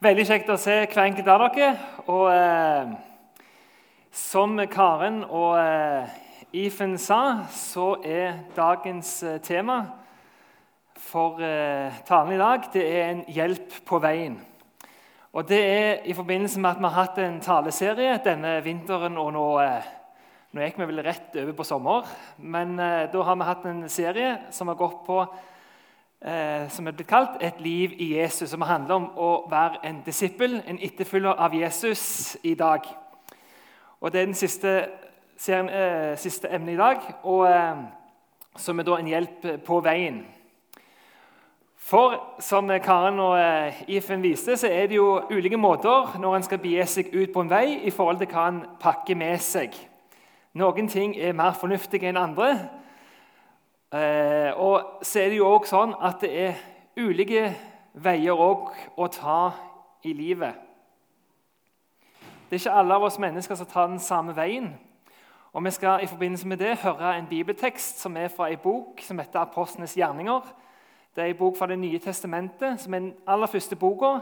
Veldig kjekt å se hver enkelt av dere. Og eh, som Karen og eh, Ifen sa, så er dagens eh, tema for eh, talen i dag det er en hjelp på veien. Og Det er i forbindelse med at vi har hatt en taleserie denne vinteren. og Nå, eh, nå gikk vi vel rett over på sommer, men eh, da har vi hatt en serie som har gått på eh, som er blitt kalt 'Et liv i Jesus', som handler om å være en disippel, en etterfølger av Jesus i dag. Og Det er den siste, serien, eh, siste emnet i dag, og, eh, som er da en hjelp på veien. For som Karen og eh, Ifen viste, så er det jo ulike måter når en skal begi seg ut på en vei i forhold til hva en pakker med seg. Noen ting er mer fornuftige enn andre. Eh, og så er det jo òg sånn at det er ulike veier å ta i livet. Det er ikke alle av oss mennesker som tar den samme veien. Og Vi skal i forbindelse med det høre en bibeltekst som er fra en bok som heter 'Apostlenes gjerninger'. Det er en bok fra Det nye testamentet, som er den aller første boka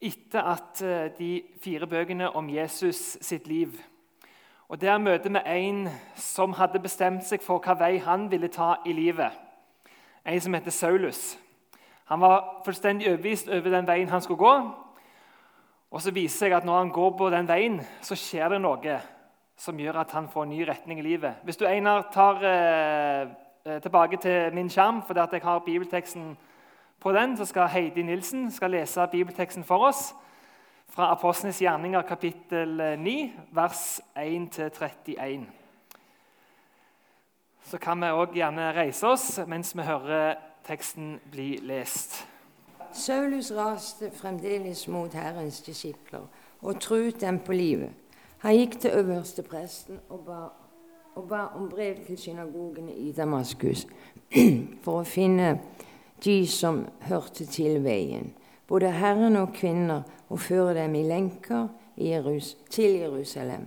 etter at eh, de fire bøkene om Jesus sitt liv og Der møter vi en som hadde bestemt seg for hva vei han ville ta i livet. En som heter Saulus. Han var fullstendig overbevist over den veien han skulle gå. Og så viser det seg at når han går på den veien, så skjer det noe som gjør at han får en ny retning i livet. Hvis du Einar, tar eh, eh tilbake til min skjerm, fordi jeg har bibelteksten på den, så skal Heidi Nilsen skal lese bibelteksten for oss fra Apostlenes gjerninger kapittel 9, vers 1-31. Så kan vi òg gjerne reise oss mens vi hører teksten bli lest. Saulus raste fremdeles mot Herrens disipler og truet dem på livet. Han gikk til øverstepresten og ba, og ba om brev til synagogene i Damaskus for å finne de som hørte til veien både herren og kvinner, og føre dem i lenker til Jerusalem.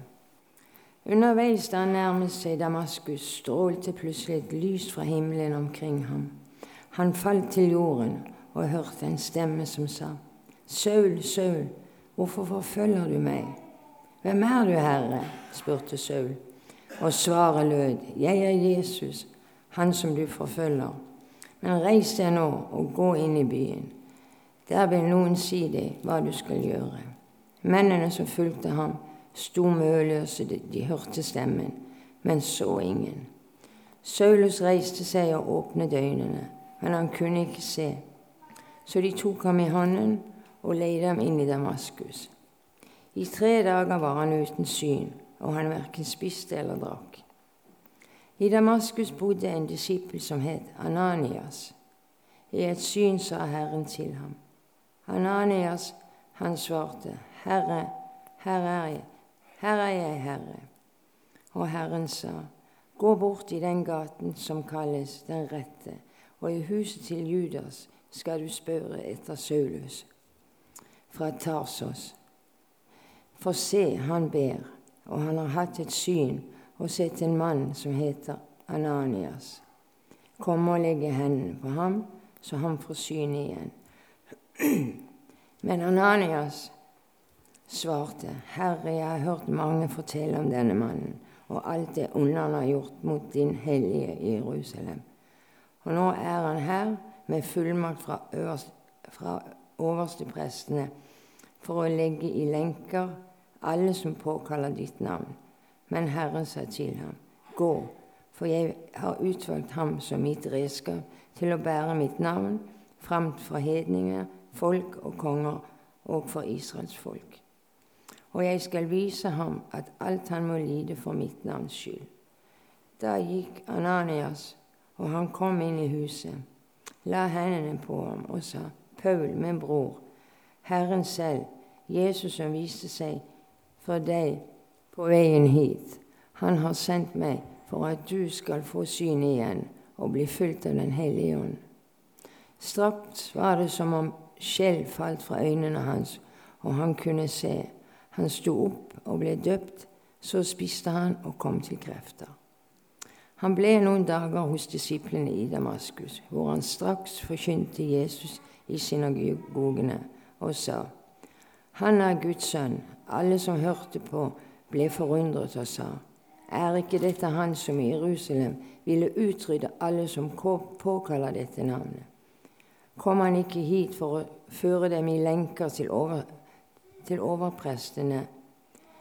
Underveis da han nærmet seg Damaskus, strålte plutselig et lys fra himmelen omkring ham. Han falt til jorden og hørte en stemme som sa, Saul, Saul, hvorfor forfølger du meg? Hvem er du, Herre? spurte Saul. Og svaret lød, Jeg er Jesus, han som du forfølger. Men reis deg nå og gå inn i byen. Der vil noen si deg hva du skal gjøre. Mennene som fulgte ham, sto møløse, de hørte stemmen, men så ingen. Saulus reiste seg og åpnet øynene, men han kunne ikke se. Så de tok ham i hånden og leide ham inn i Damaskus. I tre dager var han uten syn, og han verken spiste eller drakk. I Damaskus bodde en disippel som het Ananias. I et syn sa Herren til ham. Ananias, han svarte, Herre, her er jeg, her er jeg, Herre. Og Herren sa, Gå bort i den gaten som kalles Den rette, og i huset til Judas skal du spørre etter Saulus fra Tarsos. For se, han ber, og han har hatt et syn og sett en mann som heter Ananias. Kom og legge hendene på ham, så han får syn igjen. Men Ananias svarte, Herre, jeg har hørt mange fortelle om denne mannen og alt det onde han har gjort mot din hellige Jerusalem. Og nå er han her med fullmakt fra, øverst, fra oversteprestene for å legge i lenker alle som påkaller ditt navn. Men Herren sa til ham, Gå, for jeg har utvalgt ham som mitt redskap til å bære mitt navn fram fra hedninger folk og konger og for Israels folk. Og jeg skal vise ham at alt han må lide for mitt navns skyld. Da gikk Ananias, og han kom inn i huset, la hendene på ham og sa, Paul, min bror, Herren selv, Jesus som viste seg for deg på veien hit, han har sendt meg for at du skal få syn igjen og bli fylt av Den hellige ånd. Straks var det som om skjell falt fra øynene hans, og han kunne se. Han sto opp og ble døpt. Så spiste han og kom til krefter. Han ble noen dager hos disiplene i Damaskus, hvor han straks forkynte Jesus i synagogene og sa:" Han er Guds sønn. Alle som hørte på, ble forundret og sa:" Er ikke dette han som i Jerusalem ville utrydde alle som påkaller dette navnet? Kom han ikke hit for å føre dem i lenker til, over, til overprestene?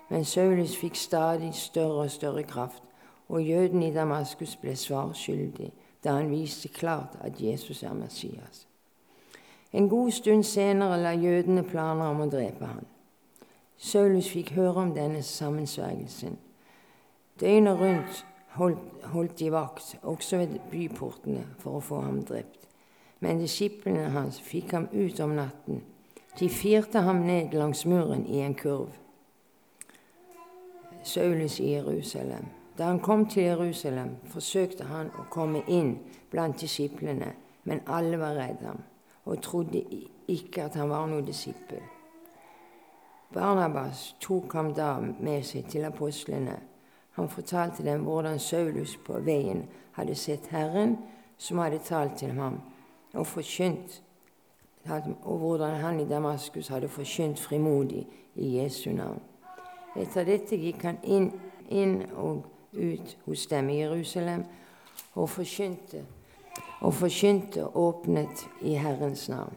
Men Saulus fikk stadig større og større kraft, og jøden i Damaskus ble svarskyldig da han viste klart at Jesus er Messias. En god stund senere la jødene planer om å drepe ham. Saulus fikk høre om denne sammensvergelsen. Døgnet rundt holdt, holdt de vakt, også ved byportene, for å få ham drept. Men disiplene hans fikk ham ut om natten. De firte ham ned langs muren i en kurv. Saulus i Jerusalem. Da han kom til Jerusalem, forsøkte han å komme inn blant disiplene, men alle var redd ham og trodde ikke at han var noen disippel. Barnabas tok ham da med seg til apostlene. Han fortalte dem hvordan Saulus på veien hadde sett Herren som hadde talt til ham, og forkynt og hvordan han i Damaskus hadde forkynt frimodig i Jesu navn. Etter dette gikk han inn, inn og ut hos dem i Jerusalem og forkynte og forkynte åpnet i Herrens navn.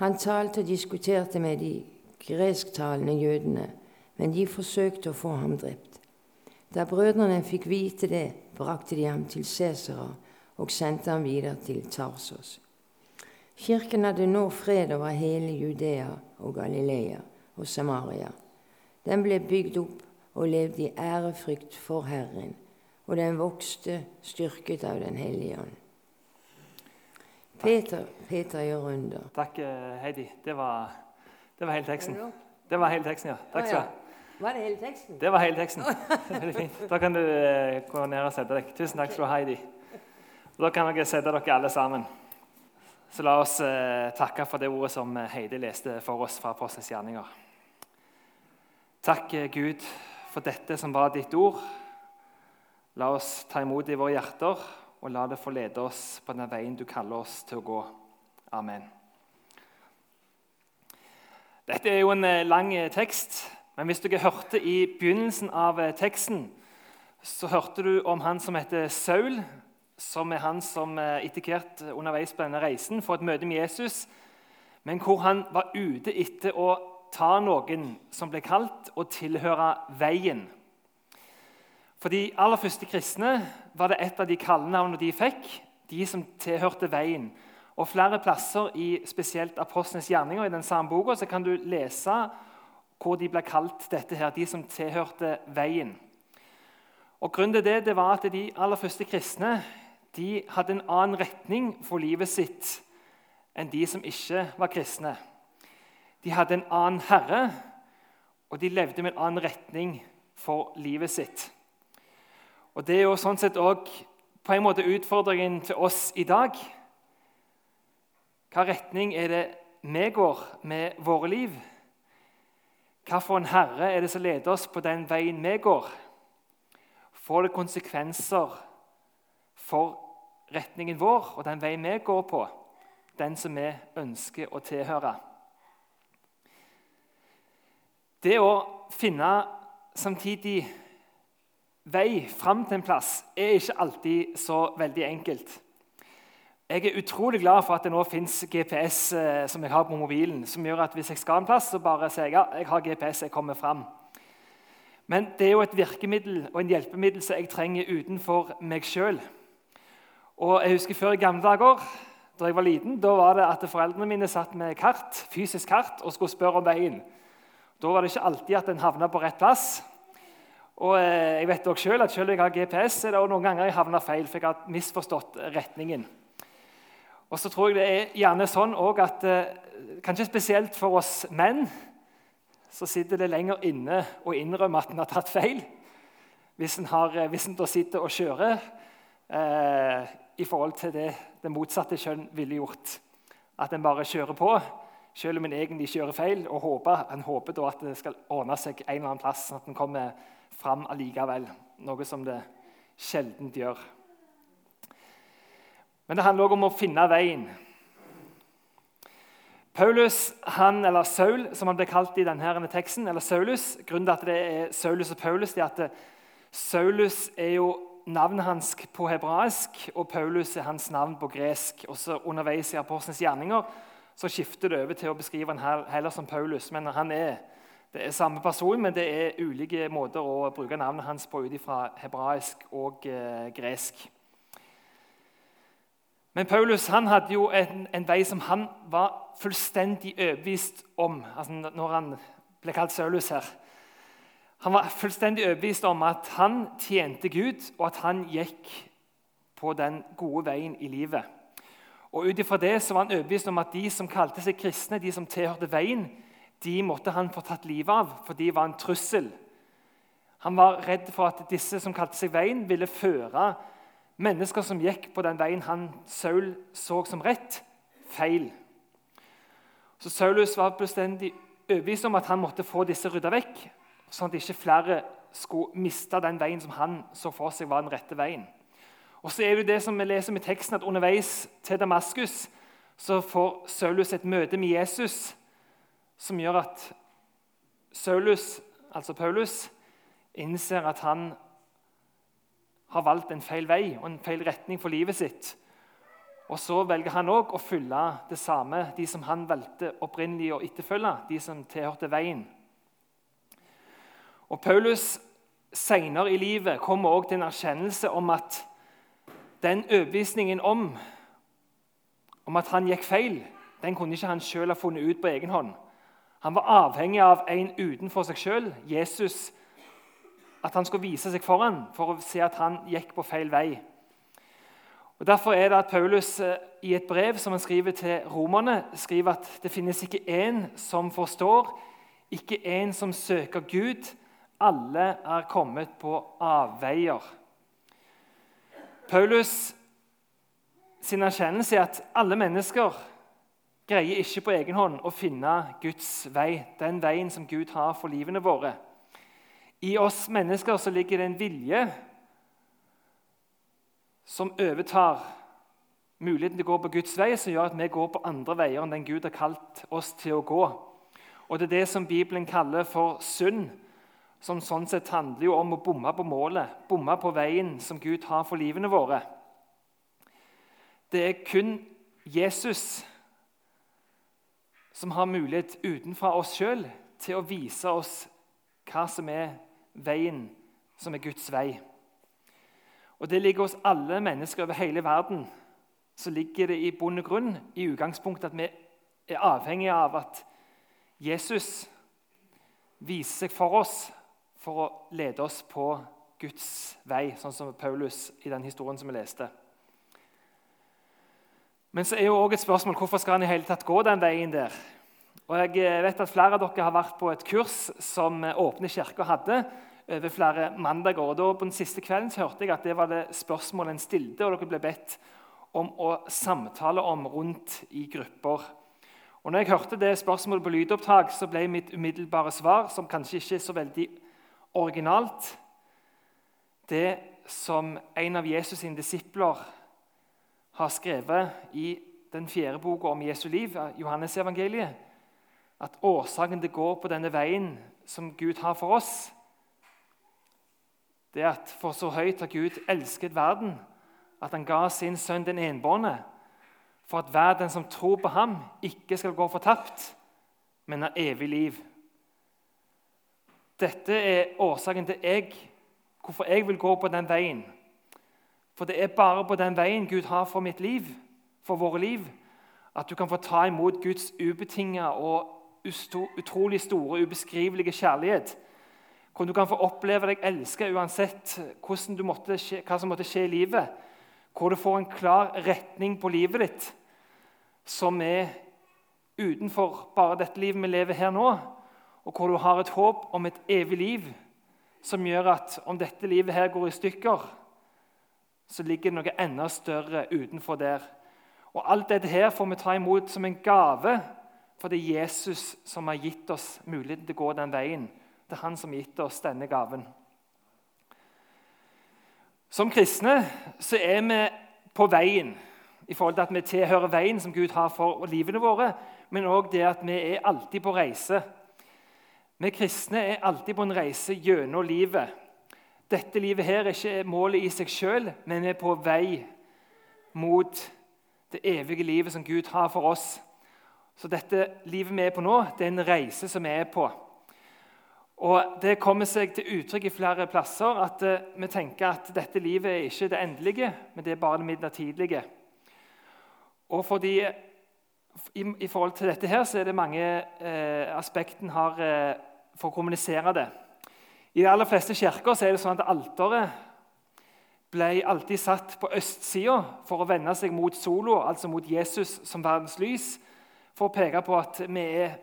Han talte og diskuterte med de gresktalende jødene, men de forsøkte å få ham drept. Da brødrene fikk vite det, brakte de ham til Cæsara og sendte ham videre til Tarsos. Kirken hadde nå fred over hele Judea og Galilea og Samaria. Den ble bygd opp og levde i ærefrykt for Herren, og den vokste styrket av Den hellige ånd. Peter, Peter gjør under. Takk, eh, Heidi. Det var, det var hele teksten. Det var hele teksten, ja. Takk skal du ha. Var det hele teksten? Det var hele teksten. Veldig fint. Da kan du gå ned og sette deg. Tusen takk skal du ha, Heidi. Da kan dere sette dere alle sammen. Så la oss eh, takke for det ordet som Heidi leste for oss fra Apostelens gjerninger. Takk, Gud, for dette som var ditt ord. La oss ta imot det i våre hjerter og la det få lede oss på den veien du kaller oss til å gå. Amen. Dette er jo en eh, lang eh, tekst, men hvis dere hørte i begynnelsen av eh, teksten, så hørte du om han som heter Saul, som er han som etter hvert underveis på denne reisen får et møte med Jesus, men hvor han var ute etter å ta noen som ble kalt å tilhøre veien. For de aller første kristne var det et av de kallenavnene de fikk, de som tilhørte veien. Og Flere plasser i spesielt apostlenes gjerninger i den samme boka så kan du lese hvor de ble kalt dette her, de som tilhørte veien. Og Grunnen til det, det var at de aller første kristne de hadde en annen retning for livet sitt enn de som ikke var kristne. De hadde en annen herre, og de levde med en annen retning for livet sitt. Og Det er jo sånn sett òg på en måte utfordringen til oss i dag. Hva retning er det vi går med våre liv? Hvilken herre er det som leder oss på den veien vi går? Får det konsekvenser for retningen vår og den veien vi går på, den som vi ønsker å tilhøre? Det å finne samtidig vei fram til en plass er ikke alltid så veldig enkelt. Jeg er utrolig glad for at det nå fins GPS eh, som jeg har på mobilen, som gjør at hvis jeg skal en plass, så bare sier jeg ja, jeg har GPS, jeg kommer fram. Men det er jo et virkemiddel og en hjelpemiddel som jeg trenger utenfor meg sjøl. Jeg husker før i gamle dager, da jeg var liten, da var det at foreldrene mine satt med kart, fysisk kart og skulle spørre om veien. Da var det ikke alltid at en havna på rett plass. Og eh, jeg vet også selv at selv om jeg har GPS, er det også noen ganger jeg havner feil, for jeg har misforstått retningen. Og så tror jeg det er gjerne sånn at eh, Kanskje spesielt for oss menn så sitter det lenger inne å innrømme at en har tatt feil. Hvis en, eh, sitter og kjører eh, i forhold til det det motsatte kjønn ville gjort. At en bare kjører på, selv om en egentlig kjører feil, og håper, en håper da at det skal ordne seg en eller annen plass. sånn at en kommer fram allikevel, noe som det sjelden gjør. Men det handler òg om å finne veien. Paulus, han, eller Saul, som han ble kalt i denne teksten, eller Saulus Grunnen til at det er Saulus og Paulus, er at Saulus er jo navnet hans på hebraisk, og Paulus er hans navn på gresk. Også underveis i Apostlenes gjerninger så skifter det over til å beskrive han heller som Paulus. Men han er, det er samme person, men det er ulike måter å bruke navnet hans på ut fra hebraisk og eh, gresk. Men Paulus han hadde jo en, en, vei som han var fullstendig overbevist om altså når han ble kalt Saulus her. Han var fullstendig overbevist om at han tjente Gud, og at han gikk på den gode veien i livet. Og Ut ifra det så var han overbevist om at de som kalte seg kristne, de som tilhørte veien, de måtte han få tatt livet av, for de var en trussel. Han var redd for at disse som kalte seg veien, ville føre Mennesker som gikk på den veien han Saul så som rett, feil. Så Saulus var bestendig overbevist om at han måtte få disse rydda vekk, sånn at ikke flere skulle miste den veien som han så for seg var den rette veien. Og så er det det som vi leser med teksten, at Underveis til Damaskus så får Saulus et møte med Jesus som gjør at Saulus, altså Paulus, innser at han har valgt en feil vei og en feil retning for livet sitt. Og Så velger han òg å følge det samme, de som han valgte opprinnelig å etterfølge, de som tilhørte veien. Og Paulus senere i livet kommer også til en erkjennelse om at den overbevisningen om, om at han gikk feil, den kunne ikke han sjøl ha funnet ut på egen hånd. Han var avhengig av en utenfor seg sjøl, Jesus, at han skulle vise seg foran for å se at han gikk på feil vei. Og Derfor er det at Paulus eh, i et brev som han skriver til romerne, skriver at det finnes ikke én som forstår, ikke én som søker Gud. Alle er kommet på avveier. Paulus sin erkjennelse er at alle mennesker greier ikke på egen hånd å finne Guds vei, den veien som Gud har for livene våre. I oss mennesker så ligger det en vilje som overtar muligheten til å gå på Guds vei, som gjør at vi går på andre veier enn den Gud har kalt oss til å gå. Og Det er det som Bibelen kaller for synd, som sånn sett handler jo om å bomme på målet, bomme på veien som Gud har for livene våre. Det er kun Jesus som har mulighet utenfra oss sjøl til å vise oss hva som er veien som er Guds vei. Og Det ligger hos alle mennesker over hele verden. Så ligger det i og grunn i utgangspunktet at vi er avhengige av at Jesus viser seg for oss for å lede oss på Guds vei, sånn som Paulus i den historien som vi leste. Men så er jo også et spørsmål hvorfor skal han i hele tatt gå den veien der. Og jeg eh, vet at Flere av dere har vært på et kurs som eh, Åpne kirker hadde over flere mandager. og da På den siste kvelden så hørte jeg at det var det spørsmålet en stilte, og dere ble bedt om å samtale om rundt i grupper. Og når jeg hørte det spørsmålet på lydopptak, så ble mitt umiddelbare svar, som kanskje ikke er så veldig originalt, det som en av Jesus' sine disipler har skrevet i den fjerde boka om Jesu liv, Johannes evangeliet, at årsaken til å gå på denne veien som Gud har for oss, det er at for så høyt har Gud elsket verden, at han ga sin sønn den enbårne, for at hver den som tror på ham, ikke skal gå fortapt, men har evig liv. Dette er årsaken til jeg, hvorfor jeg vil gå på den veien. For det er bare på den veien Gud har for mitt liv, for våre liv, at du kan få ta imot Guds ubetinga og utrolig store, ubeskrivelige kjærlighet. Hvor du kan få oppleve deg elsket uansett måtte, hva som måtte skje i livet. Hvor du får en klar retning på livet ditt som er utenfor bare dette livet vi lever her nå. Og hvor du har et håp om et evig liv som gjør at om dette livet her går i stykker, så ligger det noe enda større utenfor der. Og Alt dette her får vi ta imot som en gave for det er Jesus som har gitt oss muligheten til å gå den veien. Det er han som har gitt oss denne gaven. Som kristne så er vi på veien. i forhold til at vi tilhører veien som Gud har for livene våre, men òg det at vi er alltid på reise. Vi kristne er alltid på en reise gjennom livet. Dette livet her er ikke målet i seg sjøl, men vi er på vei mot det evige livet som Gud har for oss. Så dette livet vi er på nå, det er en reise som vi er på. Og Det kommer seg til uttrykk i flere plasser at uh, vi tenker at dette livet er ikke det endelige, men det er bare det midlertidige. Og fordi, i, i, forhold til dette her, så er det mange eh, aspekter har eh, for å kommunisere det. I de aller fleste kirker er det sånn at alteret ble alltid satt på østsida for å vende seg mot solo, altså mot Jesus som verdens lys, for å peke på at er,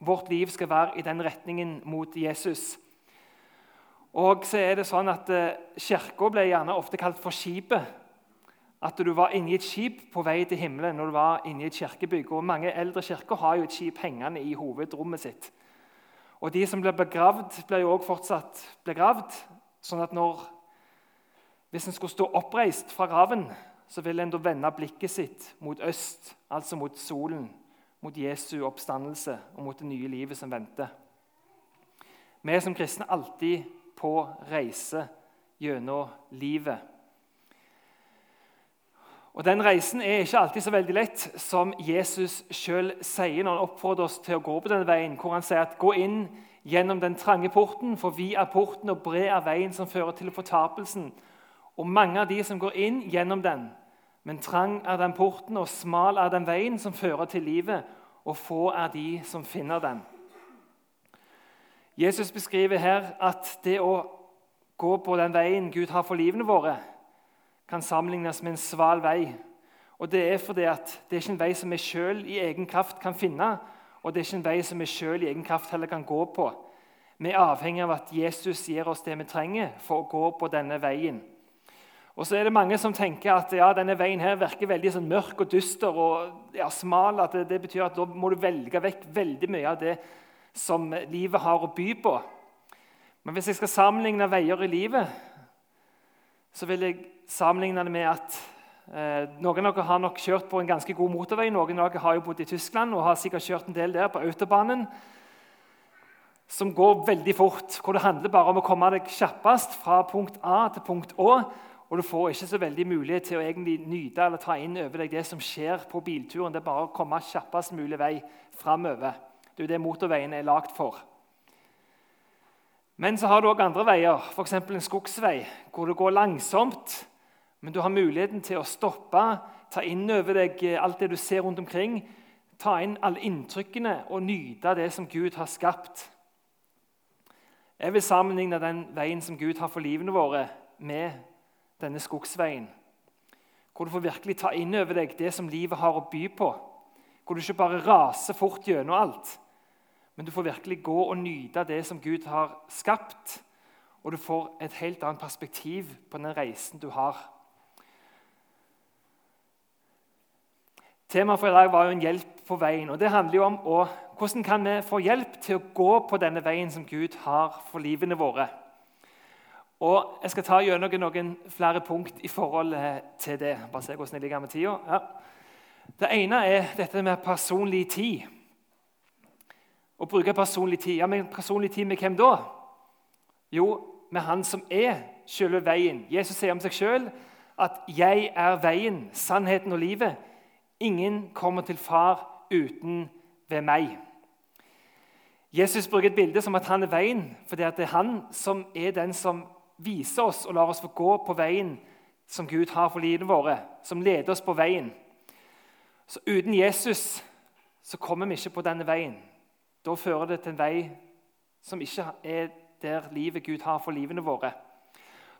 vårt liv skal være i den retningen mot Jesus. Og så er det sånn at eh, Kirka ble gjerne ofte kalt for skipet. At du var inni et skip på vei til himmelen når du var inni et kirkebygg. Og Mange eldre kirker har jo et skip hengende i hovedrommet sitt. Og De som blir begravd, blir jo også fortsatt begravd. sånn at når, Hvis en skulle stå oppreist fra graven, så vil en da vende blikket sitt mot øst, altså mot solen, mot Jesu oppstandelse og mot det nye livet som venter. Vi er som kristne alltid på reise gjennom livet. Og Den reisen er ikke alltid så veldig lett, som Jesus sjøl sier når han oppfordrer oss til å gå på denne veien. hvor Han sier at 'gå inn gjennom den trange porten, for vi er porten, og bred er veien som fører til fortapelsen.' Og mange av de som går inn gjennom den, men trang er den porten, og smal er den veien som fører til livet, og få er de som finner den. Jesus beskriver her at det å gå på den veien Gud har for livene våre, kan sammenlignes med en sval vei. Og Det er fordi at det er ikke en vei som vi sjøl i egen kraft kan finne, og det er ikke en vei som vi sjøl i egen kraft heller kan gå på. Vi er avhengig av at Jesus gir oss det vi trenger for å gå på denne veien. Og så er det Mange som tenker at ja, denne veien her virker veldig sånn mørk og dyster og ja, smal. at det, det, betyr at Da må du velge vekk veldig mye av det som livet har å by på. Men hvis jeg skal sammenligne veier i livet, så vil jeg sammenligne det med at eh, noen av dere har nok kjørt på en ganske god motorvei. Noen av dere har jo bodd i Tyskland og har sikkert kjørt en del der på autobanen. Som går veldig fort, hvor det handler bare om å komme deg kjappest fra punkt A til punkt Å og du får ikke så veldig mulighet til å egentlig nyte eller ta inn over deg det som skjer på bilturen. Det er bare å komme kjappest mulig vei framover. Det er jo det motorveien er lagd for. Men så har du òg andre veier, f.eks. en skogsvei, hvor det går langsomt. Men du har muligheten til å stoppe, ta inn over deg alt det du ser rundt omkring. Ta inn alle inntrykkene og nyte det som Gud har skapt. Jeg vil sammenligne den veien som Gud har for livene våre, med denne skogsveien. Hvor du får virkelig ta inn over deg det som livet har å by på. Hvor du ikke bare raser fort gjennom alt, men du får virkelig gå og nyte det som Gud har skapt. Og du får et helt annet perspektiv på den reisen du har. Temaet for i dag var jo en hjelp på veien. og Det handler jo om å, hvordan kan vi få hjelp til å gå på denne veien som Gud har for livene våre. Og Jeg skal ta gjennom noen flere punkt i forhold eh, til det. Bare se hvordan jeg ligger med tida. Ja. Det ene er dette med personlig tid. Å bruke personlig tid. Ja, men personlig tid med hvem da? Jo, med han som er selve veien. Jesus sier om seg sjøl at 'jeg er veien, sannheten og livet'. Ingen kommer til far uten ved meg. Jesus bruker et bilde som at han er veien, fordi det er han som er den som viser oss og lar oss få gå på veien som Gud har for livene våre, som leder oss på veien. Så uten Jesus så kommer vi ikke på denne veien. Da fører det til en vei som ikke er der livet Gud har for livene våre.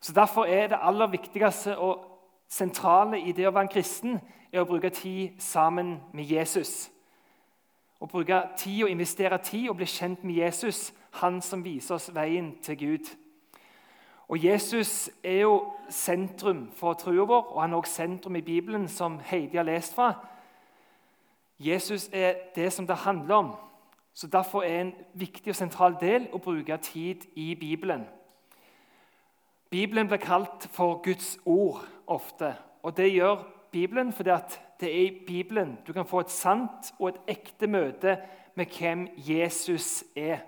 Så Derfor er det aller viktigste og sentrale i det å være en kristen er å bruke tid sammen med Jesus. Å bruke tid og investere tid og bli kjent med Jesus, han som viser oss veien til Gud. Og Jesus er jo sentrum for troa vår, og han er også sentrum i Bibelen, som Heidi har lest fra. Jesus er det som det handler om. Så Derfor er en viktig og sentral del å bruke tid i Bibelen. Bibelen blir kalt for Guds ord ofte. og Det gjør Bibelen fordi det er i Bibelen du kan få et sant og et ekte møte med hvem Jesus er.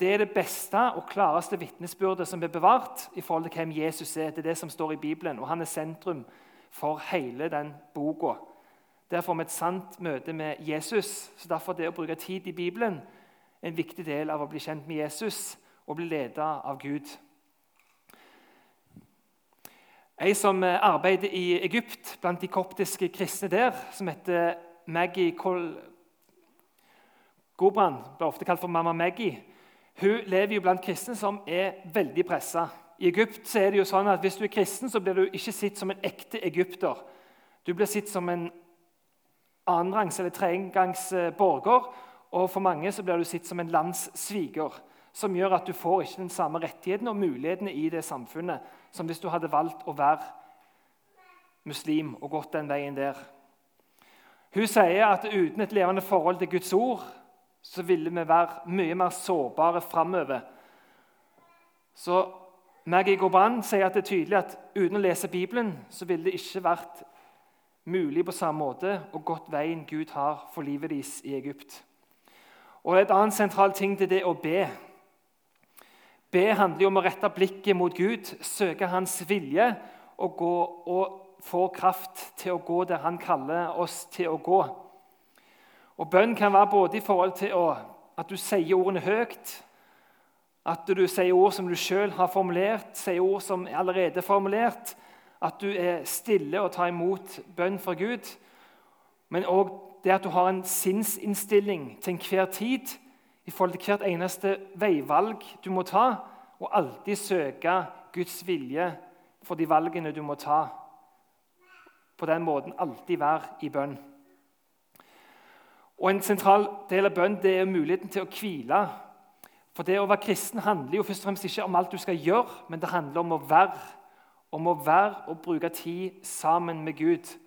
Det er det beste og klareste vitnesbyrdet som er bevart i forhold til hvem Jesus er. Det er det som står i Bibelen, og han er sentrum for hele den boka. Der får vi et sant møte med Jesus. så Derfor det å bruke tid i Bibelen er en viktig del av å bli kjent med Jesus og bli ledet av Gud. Ei som arbeider i Egypt blant de koptiske kristne der, som heter Maggie Col Gobran, blir ofte kalt for Mamma Maggie, hun lever jo blant kristne som er veldig pressa. I Egypt så er det jo sånn at Hvis du er kristen, så blir du ikke sett som en ekte egypter. Du blir sett som en annenrangs- eller tredjegangs eh, borger. Og for mange så blir du sett som en landssviger, som gjør at du får ikke den samme rettigheten og mulighetene i det samfunnet som hvis du hadde valgt å være muslim og gått den veien der. Hun sier at uten et levende forhold til Guds ord så ville vi være mye mer sårbare framover. Så Maggie Goban sier at det er tydelig at uten å lese Bibelen så ville det ikke vært mulig på samme måte og gått veien Gud har for livet deres i Egypt. Og Et annet sentralt ting til det å be. Be handler jo om å rette blikket mot Gud, søke Hans vilje og, gå, og få kraft til å gå der Han kaller oss til å gå. Og Bønn kan være både i forhold til å, at du sier ordene høyt, at du sier ord som du sjøl har formulert, sier ord som er allerede formulert, at du er stille og tar imot bønn fra Gud. Men òg det at du har en sinnsinnstilling til enhver tid i forhold til hvert eneste veivalg du må ta, og alltid søke Guds vilje for de valgene du må ta. På den måten alltid være i bønn. Og En sentral del av bønn det er muligheten til å hvile. For det å være kristen handler jo først og fremst ikke om alt du skal gjøre, men det handler om å være. Om å være og bruke tid sammen med Gud.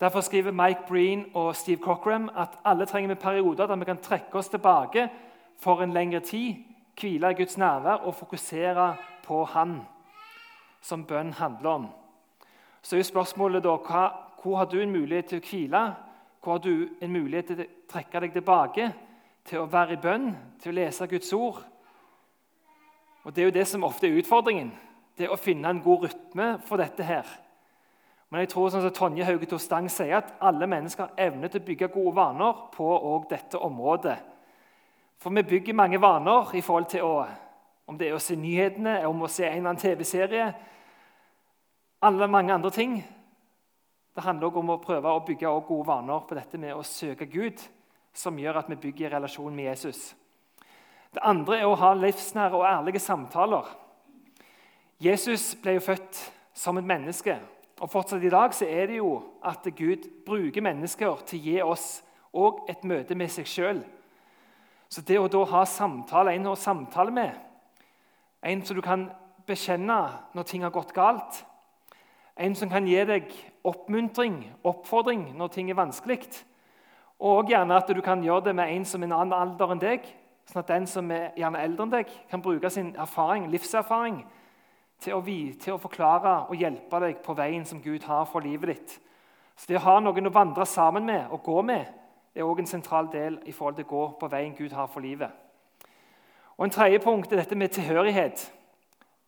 Derfor skriver Mike Breen og Steve Cochram at alle trenger vi perioder der vi kan trekke oss tilbake for en lengre tid, hvile i Guds nærvær og fokusere på Han, som bønn handler om. Så er spørsmålet da, hva, Hvor har du en mulighet til å hvile? hvor har du en mulighet til å trekke deg tilbake, til å være i bønn, til å lese Guds ord. Og Det er jo det som ofte er utfordringen, det å finne en god rytme for dette. her. Men jeg tror sånn som Tonje Hauge Stang sier at alle mennesker har evne til å bygge gode vaner på dette området. For vi bygger mange vaner i forhold til å, om det er å se nyhetene, om å se en eller annen TV-serie, alle mange andre ting. Det handler også om å prøve å bygge gode vaner på dette med å søke Gud, som gjør at vi bygger relasjon med Jesus. Det andre er å ha livsnære og ærlige samtaler. Jesus ble jo født som et menneske. og Fortsatt i dag så er det jo at Gud bruker mennesker til å gi oss òg et møte med seg sjøl. Så det å da ha samtale, en å samtale med, en som du kan bekjenne når ting har gått galt, en som kan gi deg oppmuntring, oppfordring, når ting er vanskelig. Og gjerne at du kan gjøre det med en som er en annen alder enn deg. Sånn at den som er gjerne eldre enn deg, kan bruke sin erfaring, livserfaring til å, vite, til å forklare og hjelpe deg på veien som Gud har for livet ditt. Så Det å ha noen å vandre sammen med og gå med er også en sentral del i forhold til å gå på veien Gud har for livet. Og En tredje punkt er dette med tilhørighet.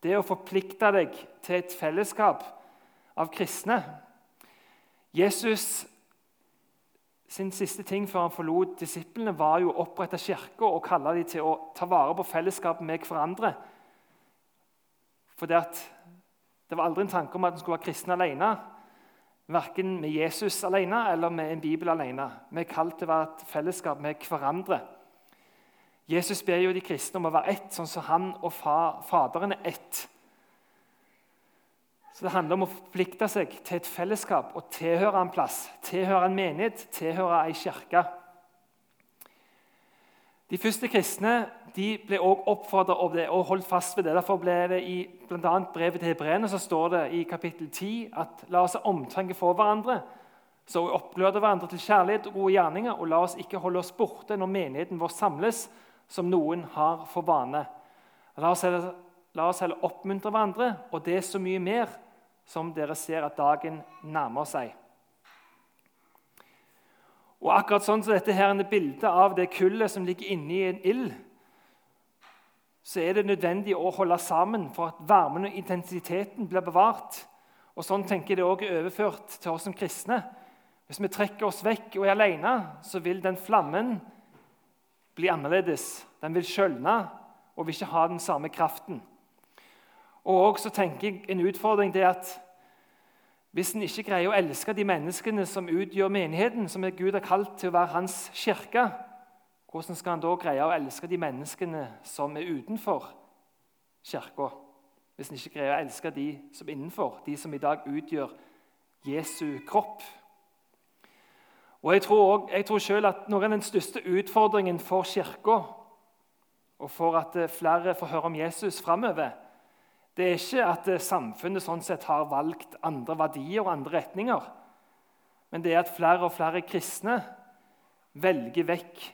Det å forplikte deg til et fellesskap av kristne. Jesus sin siste ting før han forlot disiplene, var jo å opprette kirka og kalle dem til å ta vare på fellesskapet med hverandre. For det, var aldri en tanke om at en skulle være kristen alene. Verken med Jesus alene eller med en bibel alene. Vi er kalt til å være et fellesskap med hverandre. Jesus ber jo de kristne om å være ett, sånn som han og Faderen er ett. Så Det handler om å forplikte seg til et fellesskap og tilhøre en plass, tilhøre en menighet, tilhøre ei kirke. De første kristne de ble også oppfordret av det og holdt fast ved det. Derfor ble det i bl.a. brevet til hebreerne så står det i kapittel 10 at la oss ha omtanke for hverandre, så vi oppgløder hverandre til kjærlighet og gode gjerninger, og la oss ikke holde oss borte når menigheten vår samles, som noen har for vane. La oss heller, la oss heller oppmuntre hverandre, og det er så mye mer som dere ser at dagen nærmer seg. Og akkurat sånn som dette her er bildet av det kullet som ligger inni en ild, så er det nødvendig å holde sammen for at varmen og intensiteten blir bevart. Og Sånn tenker jeg det også er overført til oss som kristne. Hvis vi trekker oss vekk og er alene, så vil den flammen bli annerledes. Den vil skjølne og vil ikke ha den samme kraften. Og også tenker jeg En utfordring er at hvis en ikke greier å elske de menneskene som utgjør menigheten, som Gud har kalt til å være hans kirke, hvordan skal han da greie å elske de menneskene som er utenfor kirka? Hvis en ikke greier å elske de som er innenfor, de som i dag utgjør Jesu kropp. Og Jeg tror, også, jeg tror selv at Noe av den største utfordringen for Kirka, og for at flere får høre om Jesus framover, det er ikke at eh, samfunnet sånn sett har valgt andre verdier og andre retninger. Men det er at flere og flere kristne velger vekk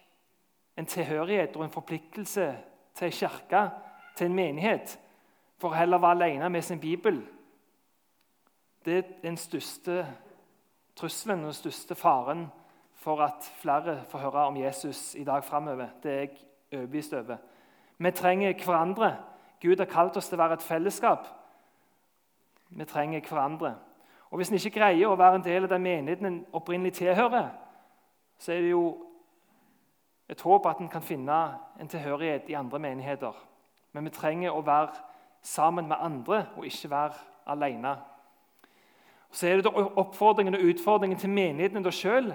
en tilhørighet og en forpliktelse til en kirke, til en menighet, for heller å være alene med sin bibel. Det er den største trusselen og den største faren for at flere får høre om Jesus i dag framover. Det er jeg overbevist over. Vi trenger hverandre. Gud har kalt oss til å være et fellesskap. Vi trenger hverandre. Og Hvis en ikke greier å være en del av den menigheten en opprinnelig tilhører, så er det jo et håp at en kan finne en tilhørighet i andre menigheter. Men vi trenger å være sammen med andre og ikke være alene. Så er det oppfordringen og utfordringen til menigheten sjøl.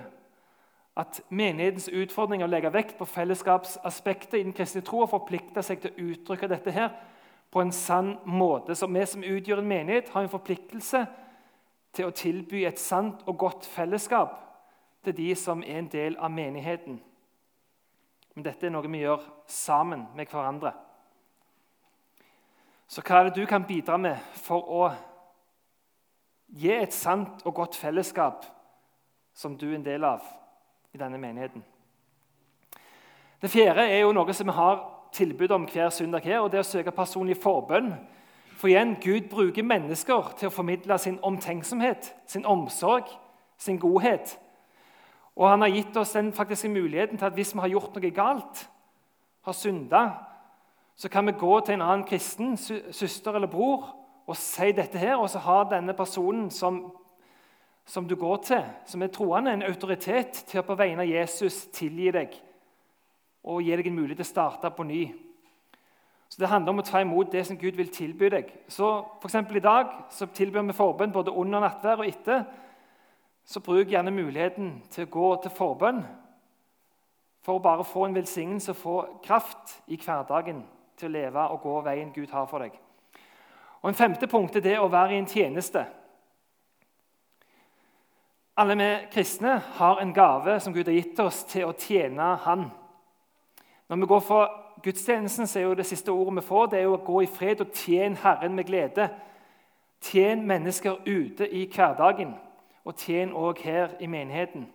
At menighetens utfordring er å legge vekt på fellesskapsaspektet i den kristne tro og forplikte seg til å uttrykke dette her på en sann måte. Så vi som utgjør en menighet, har en forpliktelse til å tilby et sant og godt fellesskap til de som er en del av menigheten. Men dette er noe vi gjør sammen med hverandre. Så hva er det du kan bidra med for å gi et sant og godt fellesskap som du er en del av i denne menigheten? Det fjerde er jo noe som vi har tilbud om hver søndag her, og det å søke personlig forbønn. For igjen, Gud bruker mennesker til å formidle sin omtenksomhet, sin omsorg, sin godhet. Og han har gitt oss den faktiske muligheten til at hvis vi har gjort noe galt, har synda, så kan vi gå til en annen kristen, søster eller bror, og si dette her, og så har denne personen som, som du går til, som er troende, en autoritet til å på vegne av Jesus tilgi deg og gi deg en mulighet til å starte på ny. Så Det handler om å ta imot det som Gud vil tilby deg. Så for I dag så tilbyr vi forbønn både under nattvær og etter. Så bruk gjerne muligheten til å gå til forbønn for å bare få en velsignelse og få kraft i hverdagen til å leve og gå veien Gud har for deg. Og En femte punkt er det å være i en tjeneste. Alle vi kristne har en gave som Gud har gitt oss til å tjene Han. Når vi går for gudstjenesten, så er jo det siste ordet vi får, det er jo å gå i fred og tjene Herren med glede. Tjen mennesker ute i hverdagen, og tjen òg her i menigheten.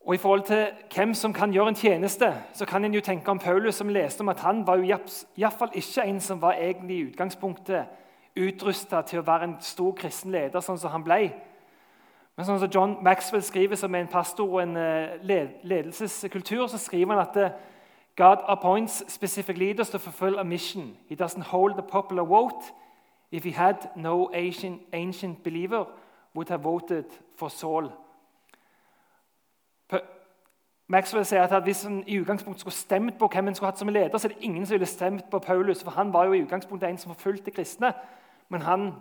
Og I forhold til hvem som kan gjøre en tjeneste, så kan en jo tenke om Paulus, som leste om at han var jo iallfall ikke en som var egentlig i utgangspunktet utrusta til å være en stor kristen leder, sånn som han ble. Men sånn som John Maxwell skriver som er en pastor og en eh, ledelseskultur, så skriver han at eh, God appoints specific leaders to fulfill a mission. He doesn't hold the popular vote. If he had no ancient, ancient believer, would have voted for Saul. Maxwell sier at Hvis han i utgangspunktet skulle stemt på hvem han skulle hatt som leder, så er det ingen som ville stemt på Paulus, for han var jo i utgangspunktet en som forfulgte kristne. Men han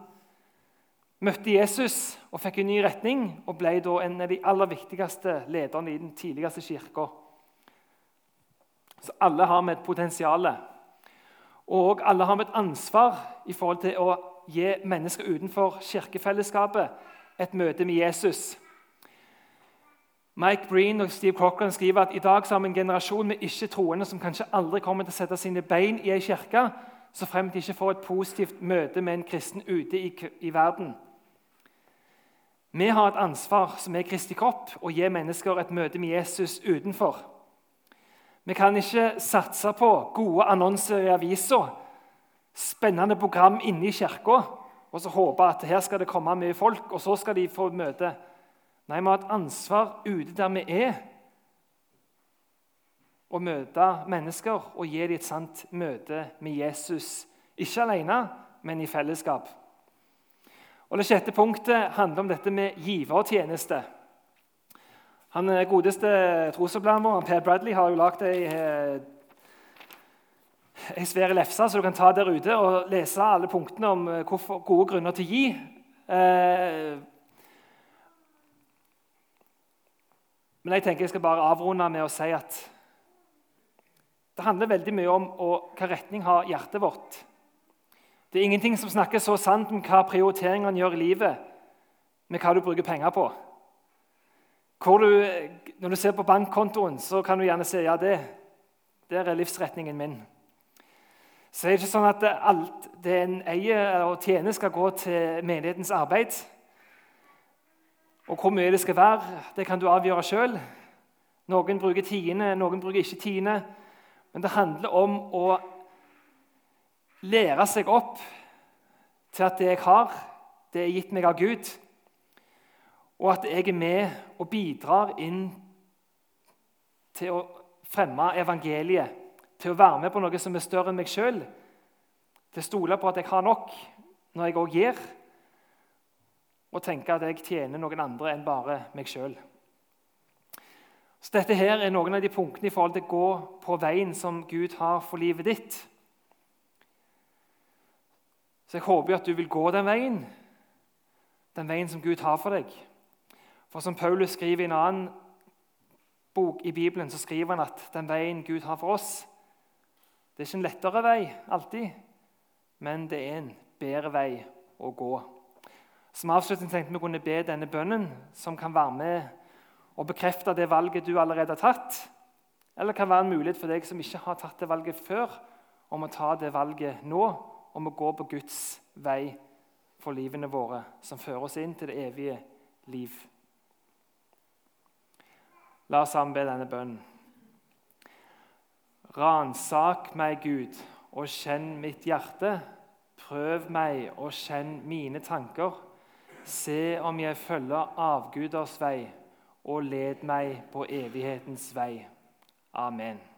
møtte Jesus og fikk en ny retning og ble da en av de aller viktigste lederne i den tidligste kirka. Så alle har vi et potensial. Og alle har vi et ansvar i forhold til å gi mennesker utenfor kirkefellesskapet et møte med Jesus. Mike Breen og Steve Cochran skriver at i dag har vi en generasjon med ikke-troende som kanskje aldri kommer til å sette sine bein i ei kirke, så fremt de ikke får et positivt møte med en kristen ute i, i verden. Vi har et ansvar som er Kristi kropp, å gi mennesker et møte med Jesus utenfor. Vi kan ikke satse på gode annonser i avisa, spennende program inne i kirka og så håpe at her skal det komme mye folk, og så skal de få møte. Nei, vi har et ansvar ute der vi er, å møte mennesker og gi dem et sant møte med Jesus. Ikke alene, men i fellesskap. Og Det sjette punktet handler om dette med givertjeneste. Han eh, godeste trosopplæren vår, Per Bradley, har jo lagd ei, eh, ei svær lefse så du kan ta der ute og lese alle punktene om eh, hvorfor, gode grunner til å gi. Men jeg tenker jeg skal bare avrunde med å si at det handler veldig mye om hva retning har hjertet vårt. Det er ingenting som snakker så sant om hva prioriteringene gjør i livet, med hva du bruker penger på. Du, når du ser på bankkontoen, så kan du gjerne si ja, det der er livsretningen min. Så det er ikke sånn at alt det en eier og tjener, skal gå til menighetens arbeid. Og hvor mye det skal være, det kan du avgjøre sjøl. Noen bruker tiende, noen bruker ikke tiende. Men det handler om å lære seg opp til at det jeg har, det er gitt meg av Gud. Og at jeg er med og bidrar inn til å fremme evangeliet. Til å være med på noe som er større enn meg sjøl. Til å stole på at jeg har nok når jeg òg gir. Og tenke at jeg tjener noen andre enn bare meg sjøl. Så Dette her er noen av de punktene i forhold til å gå på veien som Gud har for livet ditt. Så jeg håper at du vil gå den veien, den veien som Gud har for deg. For som Paulus skriver i en annen bok i Bibelen, så skriver han at den veien Gud har for oss, det er ikke en lettere vei alltid, men det er en bedre vei å gå. Som avslutning tenkte vi kunne be denne bønnen, som kan være med og bekrefte det valget du allerede har tatt. Eller kan være en mulighet for deg som ikke har tatt det valget før, om å ta det valget nå, om å gå på Guds vei for livene våre, som fører oss inn til det evige liv. La oss sammen be denne bønnen. Ransak meg, Gud, og kjenn mitt hjerte. Prøv meg og kjenn mine tanker. Se om jeg følger avguders vei og led meg på evighetens vei. Amen.